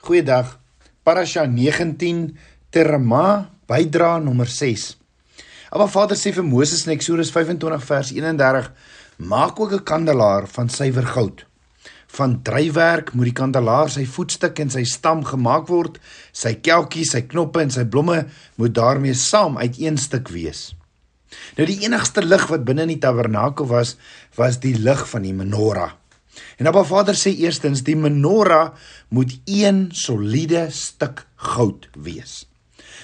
Goeiedag. Parasha 19 Terama bydra nommer 6. Abba Vader sê vir Moses in Eksodus 25 vers 31: Maak ook 'n kandelaar van suiwer goud. Van drywerk moet die kandelaar sy voetstuk en sy stam gemaak word. Sy kelkies, sy knoppe en sy blomme moet daarmee saam uit een stuk wees. Nou die enigste lig wat binne in die tabernakel was, was die lig van die menorah. En Abba Vader sê eerstens die menorah moet een soliede stuk goud wees.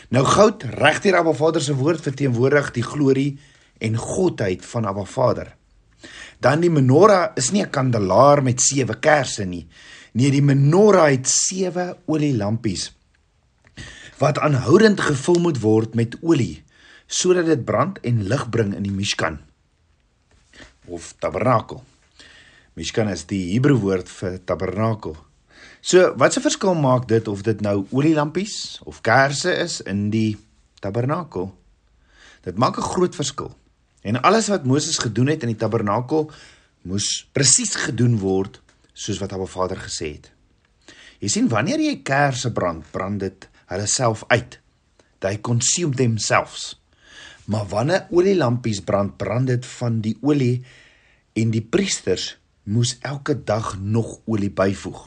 Nou goud regdeur Abba Vader se woord verteenwoordig die glorie en godheid van Abba Vader. Dan die menorah is nie 'n kandelaar met sewe kersse nie. Nee, die menorah het sewe olielampies wat aanhoudend gevul moet word met olie sodat dit brand en lig bring in die Mishkan of tabernakel. Mishkan is die Hebreë woord vir tabernakel. So, wat 'n verskil maak dit of dit nou olielampies of kersse is in die tabernakel? Dit maak 'n groot verskil. En alles wat Moses gedoen het in die tabernakel moes presies gedoen word soos wat Abba Vader gesê het. Jy sien wanneer jy kersse brand, brand dit hulle self uit. They consume themselves. Maar wanneer olielampies brand, brand dit van die olie en die priesters moes elke dag nog olie byvoeg.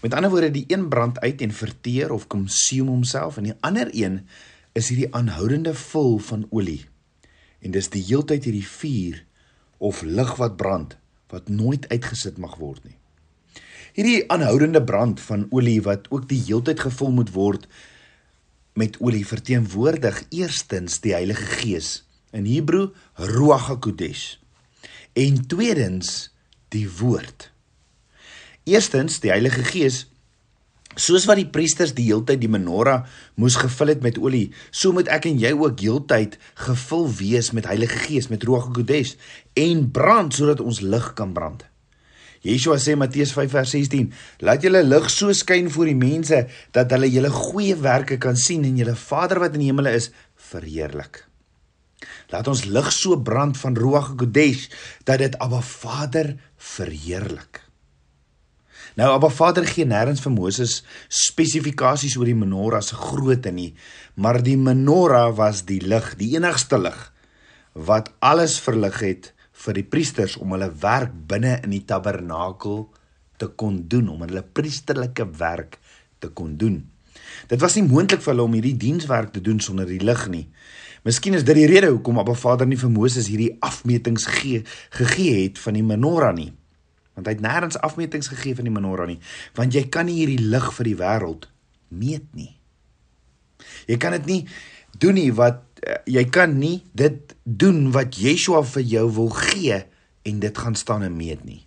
Met ander woorde, die een brand uit en verteer of consume homself en die ander een is hierdie aanhoudende vul van olie. En dis die heeltyd hierdie vuur of lig wat brand wat nooit uitgesit mag word nie. Hierdie aanhoudende brand van olie wat ook die heeltyd gevul moet word met olie verteenwoordig eerstens die Heilige Gees in Hebreë Ruach HaKodesh en tweedens die woord. Eerstens die Heilige Gees soos wat die priesters die heeltyd die menorah moes gevul het met olie, so moet ek en jy ook heeltyd gevul wees met Heilige Gees, met Ruach HaKodesh en brand sodat ons lig kan brand. Yeshua sê Matteus 5 vers 16: "Laat julle lig so skyn voor die mense dat hulle julle goeie werke kan sien en julle Vader wat in die hemele is verheerlik." Laat ons lig so brand van Ruach Kodesh dat dit Abba Vader verheerlik. Nou Abba Vader gee nêrens vir Moses spesifikasies oor die menorah se grootte nie, maar die menorah was die lig, die enigste lig wat alles verlig het vir die priesters om hulle werk binne in die tabernakel te kon doen, om hulle priesterlike werk te kon doen. Dit was nie moontlik vir hulle om hierdie dienswerk te doen sonder die lig nie. Miskien is dit die rede hoekom Abba Vader nie vir Moses hierdie afmetings gegee gegee het van die menorah nie. Want hy het nêrens afmetings gegee van die menorah nie, want jy kan nie hierdie lig vir die wêreld meet nie. Jy kan dit nie doen nie wat uh, jy kan nie dit doen wat Yeshua vir jou wil gee en dit gaan staan en meet nie.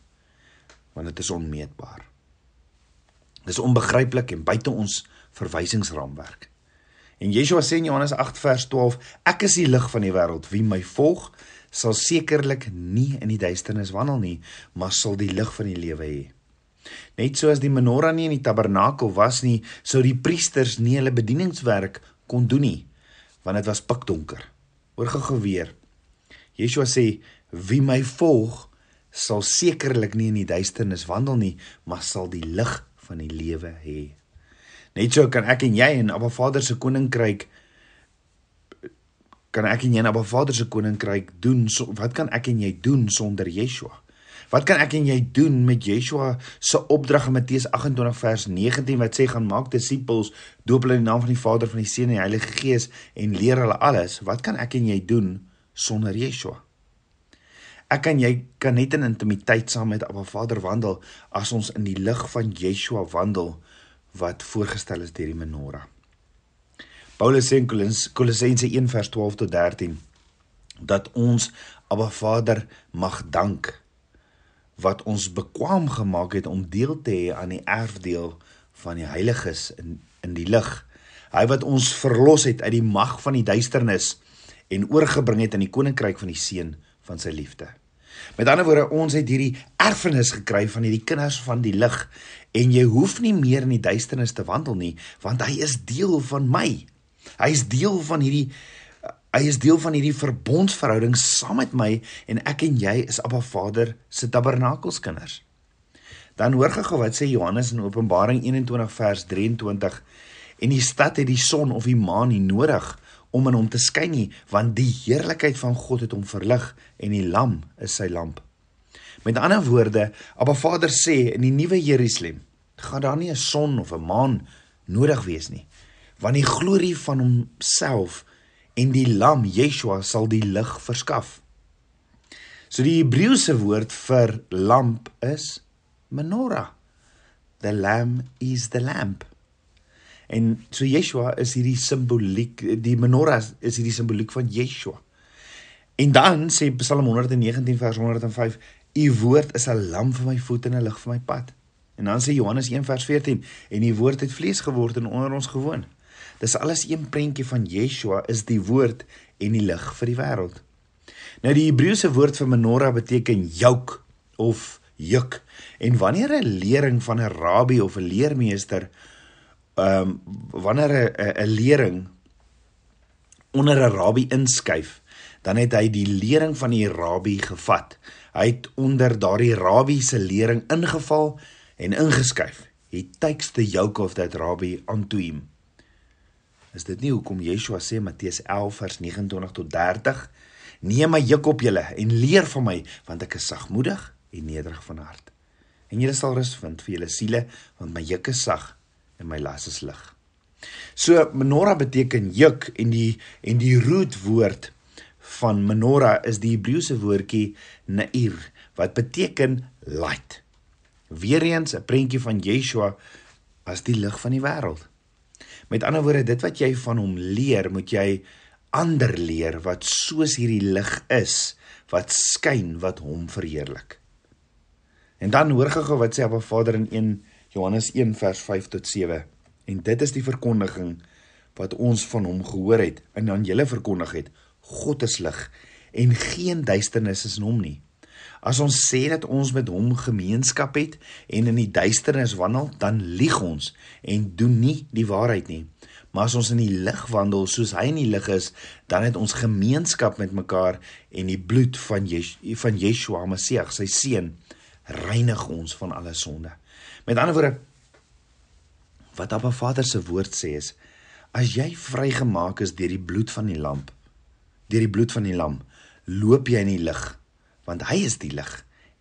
Want dit is onmeetbaar. Dis onbegryplik en buite ons verwysingsraamwerk. En Yeshua sê in Johannes 8 vers 12: Ek is die lig van die wêreld. Wie my volg, sal sekerlik nie in die duisternis wandel nie, maar sal die lig van die lewe hê. Net soos die menorah nie in die tabernakel was nie, sou die priesters nie hulle bedieningswerk kon doen nie, want dit was pikdonker. Oorgegee weer. Yeshua sê: Wie my volg, sal sekerlik nie in die duisternis wandel nie, maar sal die lig van die lewe hê. Net so kan ek en jy in Abba Vader se koninkryk kan ek en jy in Abba Vader se koninkryk doen so, wat kan ek en jy doen sonder Yeshua? Wat kan ek en jy doen met Yeshua se opdrag in Matteus 28 vers 19 wat sê gaan maak disippels, doop hulle in die naam van die Vader, van die Seun en die Heilige Gees en leer hulle alles? Wat kan ek en jy doen sonder Yeshua? Ek en jy kan net in intimiteit saam met Abba Vader wandel as ons in die lig van Yeshua wandel wat voorgestel is deur die menorah. Paulus sê in Kolossense 1:12 tot 13 dat ons Abba Vader mag dank wat ons bekwam gemaak het om deel te hê aan die erfdeel van die heiliges in in die lig. Hy wat ons verlos het uit die mag van die duisternis en oorgebring het in die koninkryk van die seun van sy liefde. Met ander woorde, ons het hierdie erfenis gekry van hierdie kinders van die lig en jy hoef nie meer in die duisternis te wandel nie, want hy is deel van my. Hy is deel van hierdie hy is deel van hierdie verbondsverhouding saam met my en ek en jy is Abba Vader se tabernakelskinders. Dan hoor gou wat sê Johannes in Openbaring 21 vers 23 en die stad het die son of die maan nie nodig om in hom te skyn nie want die heerlikheid van God het hom verlig en die lam is sy lamp. Met ander woorde, Abba Vader sê in die nuwe Jerusalem gaan daar nie 'n son of 'n maan nodig wees nie want die glorie van homself en die lam Yeshua sal die lig verskaf. So die Hebreëse woord vir lamp is menorah. The lamb is the lamp. En so Yeshua is hierdie simboliek, die menorah is hierdie simboliek van Yeshua. En dan sê Psalm 119 vers 105, u woord is 'n lamp vir my voet en 'n lig vir my pad. En dan sê Johannes 1 vers 14, en die woord het vlees geword en onder ons gewoon. Dis alles een prentjie van Yeshua is die woord en die lig vir die wêreld. Nou die Hebreëse woord vir menorah beteken yoke of juk. En wanneer 'n leerling van 'n rabbi of 'n leermeester ehm um, wanneer 'n 'n leerling onder 'n rabbi inskuif, dan het hy die lering van die rabbi gevat. Hy het onder daardie rabbi se lering ingeval en ingeskuif. He takes the yoke of that rabbi onto him. Is dit nie hoekom Yeshua sê Matteus 11 vers 29 tot 30: Neem my juk op julle en leer van my, want ek is sagmoedig en nederig van hart. En julle sal rus vind vir julle siele, want my juk is sag en my las is lig. So menorah beteken juk en die en die rootwoord van menorah is die Hebreëse woordjie nair wat beteken light. Weereens 'n prentjie van Yeshua as die lig van die wêreld. Met ander woorde, dit wat jy van hom leer, moet jy ander leer wat soos hierdie lig is, wat skyn, wat hom verheerlik. En dan hoor gou wat sê Abba Vader in 1 Johannes 1 vers 5 tot 7. En dit is die verkondiging wat ons van hom gehoor het en aan julle verkondig het. God is lig en geen duisternis is in hom nie. As ons sê dat ons met hom gemeenskap het en in die duisternis wandel, dan lieg ons en doen nie die waarheid nie. Maar as ons in die lig wandel soos hy in die lig is, dan het ons gemeenskap met mekaar en die bloed van Jesh van Yeshua Messie, sy seun, reinig ons van alle sonde. Met ander woorde wat Abba Vader se woord sê is as jy vrygemaak is deur die bloed van die lam, deur die bloed van die lam, loop jy in die lig want hy is die lig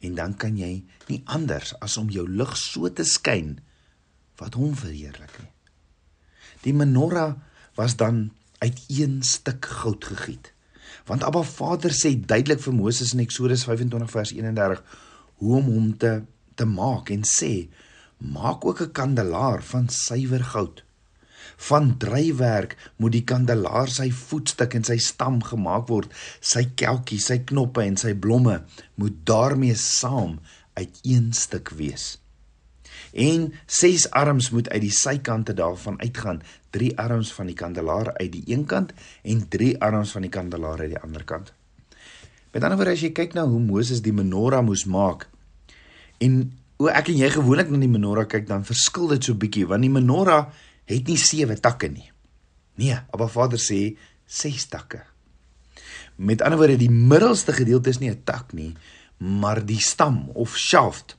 en dan kan jy nie anders as om jou lig so te skyn wat hom verheerlik nie. Die menorah was dan uit een stuk goud gegiet. Want Abba Vader sê duidelik vir Moses in Eksodus 25 vers 31 hoe om hom te te maak en sê maak ook 'n kandelaar van suiwer goud. Van drywerk moet die kandelaar sy voetstuk en sy stam gemaak word, sy kelkie, sy knoppe en sy blomme moet daarmee saam uit een stuk wees. En ses arms moet uit die sykante daarvan uitgaan, drie arms van die kandelaar uit die een kant en drie arms van die kandelaar uit die ander kant. Met ander woorde as jy kyk na hoe Moses die menorah moes maak en hoe ek en jy gewoonlik na die menorah kyk dan verskil dit so bietjie want die menorah het nie sewe takke nie. Nee, Abba Vader sê ses takke. Met ander woorde die middelste gedeelte is nie 'n tak nie, maar die stam of shaft.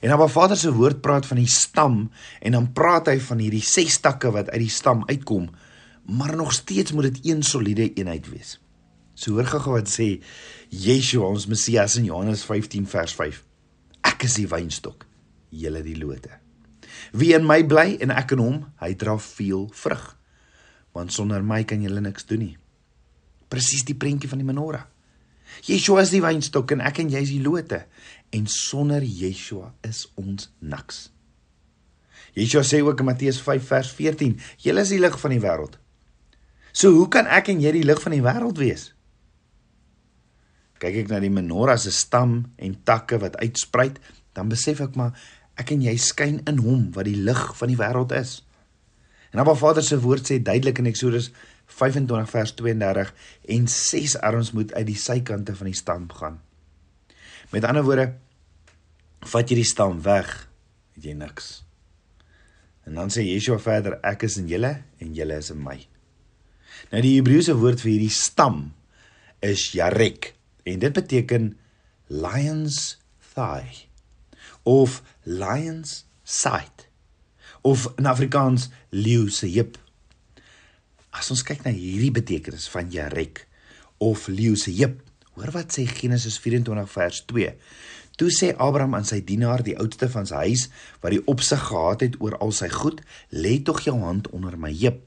En Abba Vader se woord praat van die stam en dan praat hy van hierdie ses takke wat uit die stam uitkom, maar nog steeds moet dit een soliede eenheid wees. So hoor gou wat sê Yeshua ons Messias in Johannes 15 vers 5. Ek is die wynstok, julle die lote. Wie in my bly en ek in hom, hy dra veel vrug. Want sonder my kan julle niks doen nie. Presies die prentjie van die menorah. Yeshua is die wynstok en ek en jy is die lote en sonder Yeshua is ons niks. Yeshua sê ook in Matteus 5 vers 14, julle is die lig van die wêreld. So hoe kan ek en jy die lig van die wêreld wees? Kyk ek na die menorah se stam en takke wat uitspruit, dan besef ek maar ek en jy skyn in hom wat die lig van die wêreld is. En Abba Vader se woord sê duidelik in Eksodus 25 vers 32 en ses arms moet uit die sykante van die stam gaan. Met ander woorde vat jy die stam weg, het jy niks. En dan sê Yeshua verder ek is in julle en julle is in my. Nou die Hebreëse woord vir hierdie stam is yarek en dit beteken lion's thigh of lion's sight of in Afrikaans leeu se heup. As ons kyk na hierdie betekenis van Jarek of leeu se heup, hoor wat sê Genesis 24 vers 2. Toe sê Abraham aan sy dienaar, die oudste van sy huis, wat die opsig gehad het oor al sy goed, lê tog jou hand onder my heup.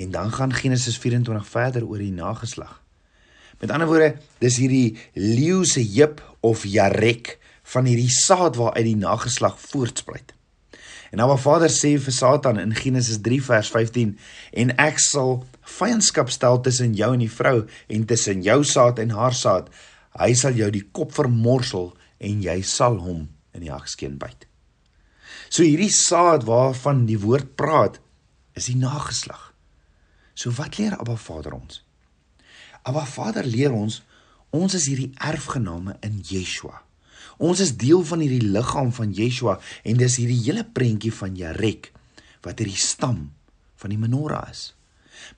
En dan gaan Genesis 24 verder oor die nageslag. Met ander woorde, dis hierdie leeu se heup of Jarek van hierdie saad waaruit die nageslag voortspruit. En nou wat Vader sê vir Satan in Genesis 3 vers 15 en ek sal vyandskap stel tussen jou en die vrou en tussen jou saad en haar saad. Hy sal jou die kop vermorsel en jy sal hom in die hakskeen byt. So hierdie saad waarvan die woord praat is die nageslag. So wat leer Abba Vader ons? Abba Vader leer ons ons is hierdie erfgename in Yeshua. Ons is deel van hierdie liggaam van Yeshua en dis hierdie hele prentjie van Jarek wat hierdie stam van die menorah is.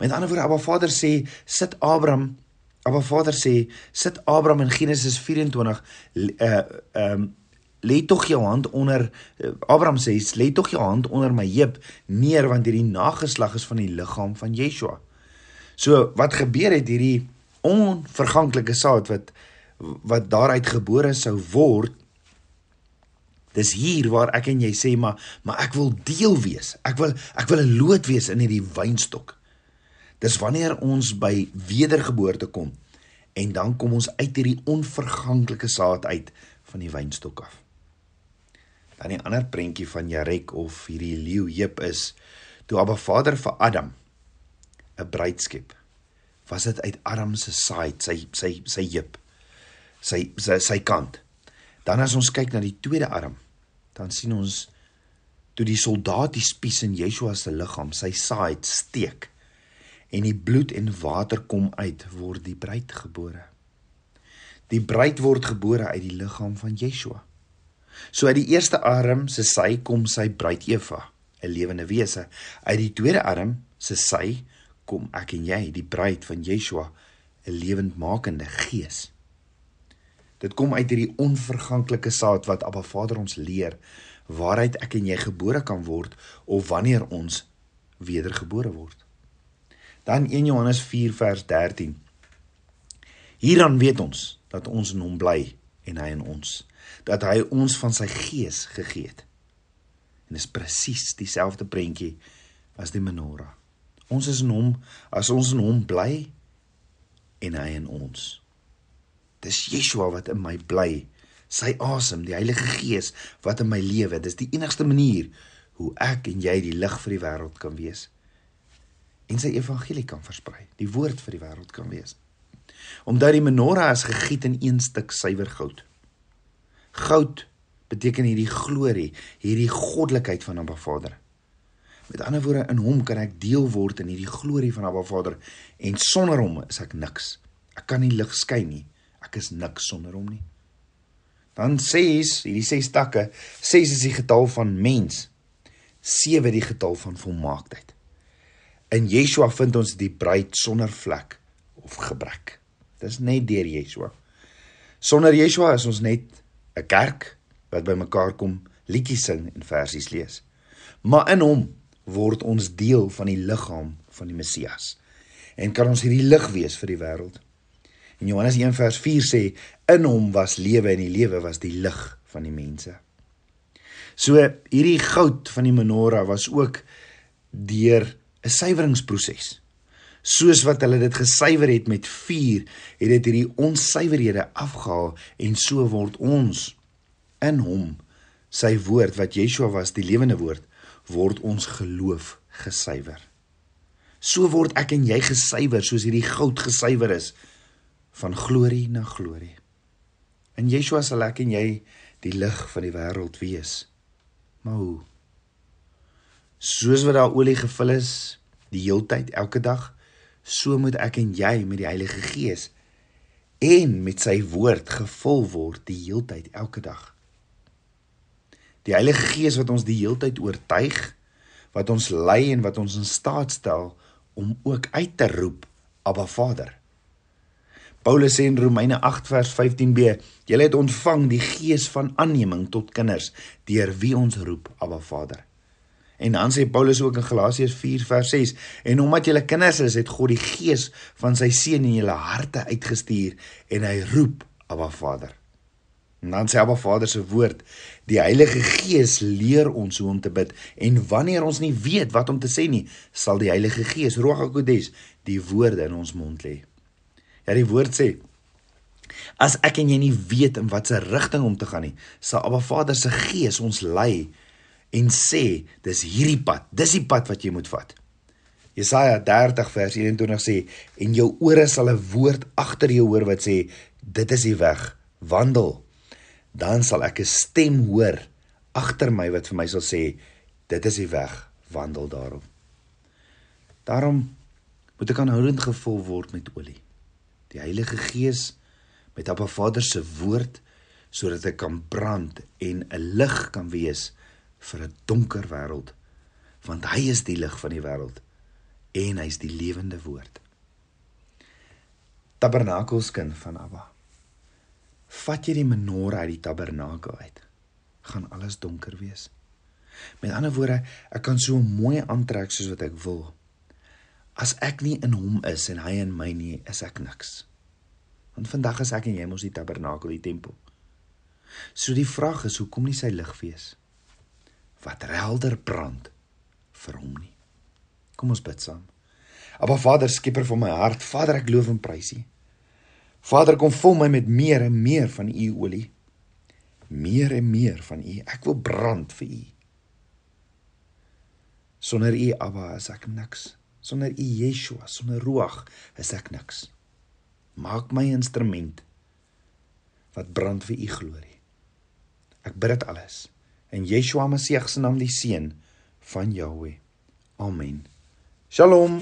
Met ander woorde, Abba Vader sê, sit Abraham, Abba Vader sê, sit Abraham in Genesis 24 uh um lê tog jou hand onder uh, Abraham sê, lê tog jou hand onder my heup neer want hierdie nageslag is van die liggaam van Yeshua. So wat gebeur het hierdie onverganklike saad wat wat daaruit gebore sou word dis hier waar ek en jy sê maar maar ek wil deel wees. Ek wil ek wil 'n loot wees in hierdie wynstok. Dis wanneer ons by wedergeboorte kom en dan kom ons uit hierdie onverganklike saad uit van die wynstok af. Dan die ander prentjie van Jarek of hierdie leeu heep is toe Abba Vader vir Adam 'n bruid skep was dit uit Adam se saad sy sy sy heep sy sy, sy kant. Dan as ons kyk na die tweede arm, dan sien ons toe die soldaat die spies in Yeshua se liggaam, sy side steek en die bloed en water kom uit, word die bruid gebore. Die bruid word gebore uit die liggaam van Yeshua. So uit die eerste arm se sy kom sy bruid Eva, 'n lewende wese. Uit die tweede arm se sy kom ek en jy, die bruid van Yeshua, 'n lewendmakende gees. Dit kom uit hierdie onverganklike saad wat Abba Vader ons leer waaruit ek en jy gebore kan word of wanneer ons wedergebore word. Dan 1 Johannes 4 vers 13. Hieraan weet ons dat ons in hom bly en hy in ons, dat hy ons van sy gees gegee het. En dis presies dieselfde prentjie as die menorah. Ons is in hom as ons in hom bly en hy in ons. Dis Yeshua wat in my bly. Sy asem, die Heilige Gees wat in my lewe. Dis die enigste manier hoe ek en jy die lig vir die wêreld kan wees. En sy evangelie kan versprei, die woord vir die wêreld kan wees. Omdat die menorah is gegiet in een stuk suiwer goud. Goud beteken hierdie glorie, hierdie goddelikheid van Abba Vader. Met ander woorde, in hom kan ek deel word in hierdie glorie van Abba Vader en sonder hom is ek niks. Ek kan nie lig skyn nie ek is niks sonder hom nie. Dan 6, hierdie 6 takke, 6 is die getal van mens. 7 die getal van volmaaktheid. In Yeshua vind ons die bruid sonder vlek of gebrek. Dis net deur Yeshua. Sonder Yeshua is ons net 'n kerk wat bymekaar kom, liedjies sing en versies lees. Maar in hom word ons deel van die liggaam van die Messias en kan ons hierdie lig wees vir die wêreld. En Johannes 1 vers 4 sê in hom was lewe en die lewe was die lig van die mense. So hierdie goud van die menorah was ook deur 'n suiweringsproses. Soos wat hulle dit gesuiwer het met vuur, het dit hierdie onsuiverhede afgehaal en so word ons in hom sy woord wat Yeshua was, die lewende woord, word ons geloof gesuiwer. So word ek en jy gesuiwer soos hierdie goud gesuiwer is van glorie na glorie. In Yeshua sal ek en jy die lig van die wêreld wees. Maar hoe? Soos wat daar olie gevul is die heeltyd elke dag, so moet ek en jy met die Heilige Gees en met sy woord gevul word die heeltyd elke dag. Die Heilige Gees wat ons die heeltyd oortuig, wat ons lei en wat ons in staat stel om ook uit te roep Abba Vader. Paulus sê in Romeine 8 vers 15b: "Julle het ontvang die gees van aanneming tot kinders deur wie ons roep, Abba Vader." En dan sê Paulus ook in Galasiërs 4 vers 6: "En omdat julle kinders is, het God die gees van sy seun in julle harte uitgestuur en hy roep, Abba Vader." En dan sê Abba Vader se woord: "Die Heilige Gees leer ons hoe om te bid en wanneer ons nie weet wat om te sê nie, sal die Heilige Gees, Ruach HaKodes, die woorde in ons mond lê." Ja, die woord sê: "As ek en jy nie weet in watter rigting om te gaan nie, sal Abba Vader se Gees ons lei en sê: "Dis hierdie pad, dis die pad wat jy moet vat." Jesaja 30 vers 21 sê: "En jou ore sal 'n woord agter jou hoor wat sê: Dit is die weg, wandel." Dan sal ek 'n stem hoor agter my wat vir my sal sê dit is die weg wandel daarop daarom moet ek aanhoudend gevul word met olie. Die Heilige Gees met Appa Vader se woord sodat ek kan brand en 'n lig kan wees vir 'n donker wêreld want hy is die lig van die wêreld en hy's die lewende woord. Tabernakelskind van Abba vat jy die menorah uit die tabernakel uit, gaan alles donker wees. Met ander woorde, ek kan so mooi aantrek soos wat ek wil. As ek nie in hom is en hy in my nie, is ek niks. Want vandag is ek en jy mos die tabernakel, die tempel. So die vraag is, hoekom nie sy lig wees? Wat helder brand vir hom nie. Kom ons bid saam. Aba Vader, skieper van my hart, Vader, ek loof en prys U. Vader, kom vul my met meer en meer van u olie. Meer en meer van u. Ek wil brand vir u. Sonder u Abba is ek niks. Sonder u Yeshua, sonder Ruach is ek niks. Maak my instrument wat brand vir u glorie. Ek bid dit alles in Yeshua Messie se naam die seun van Jahweh. Amen. Shalom.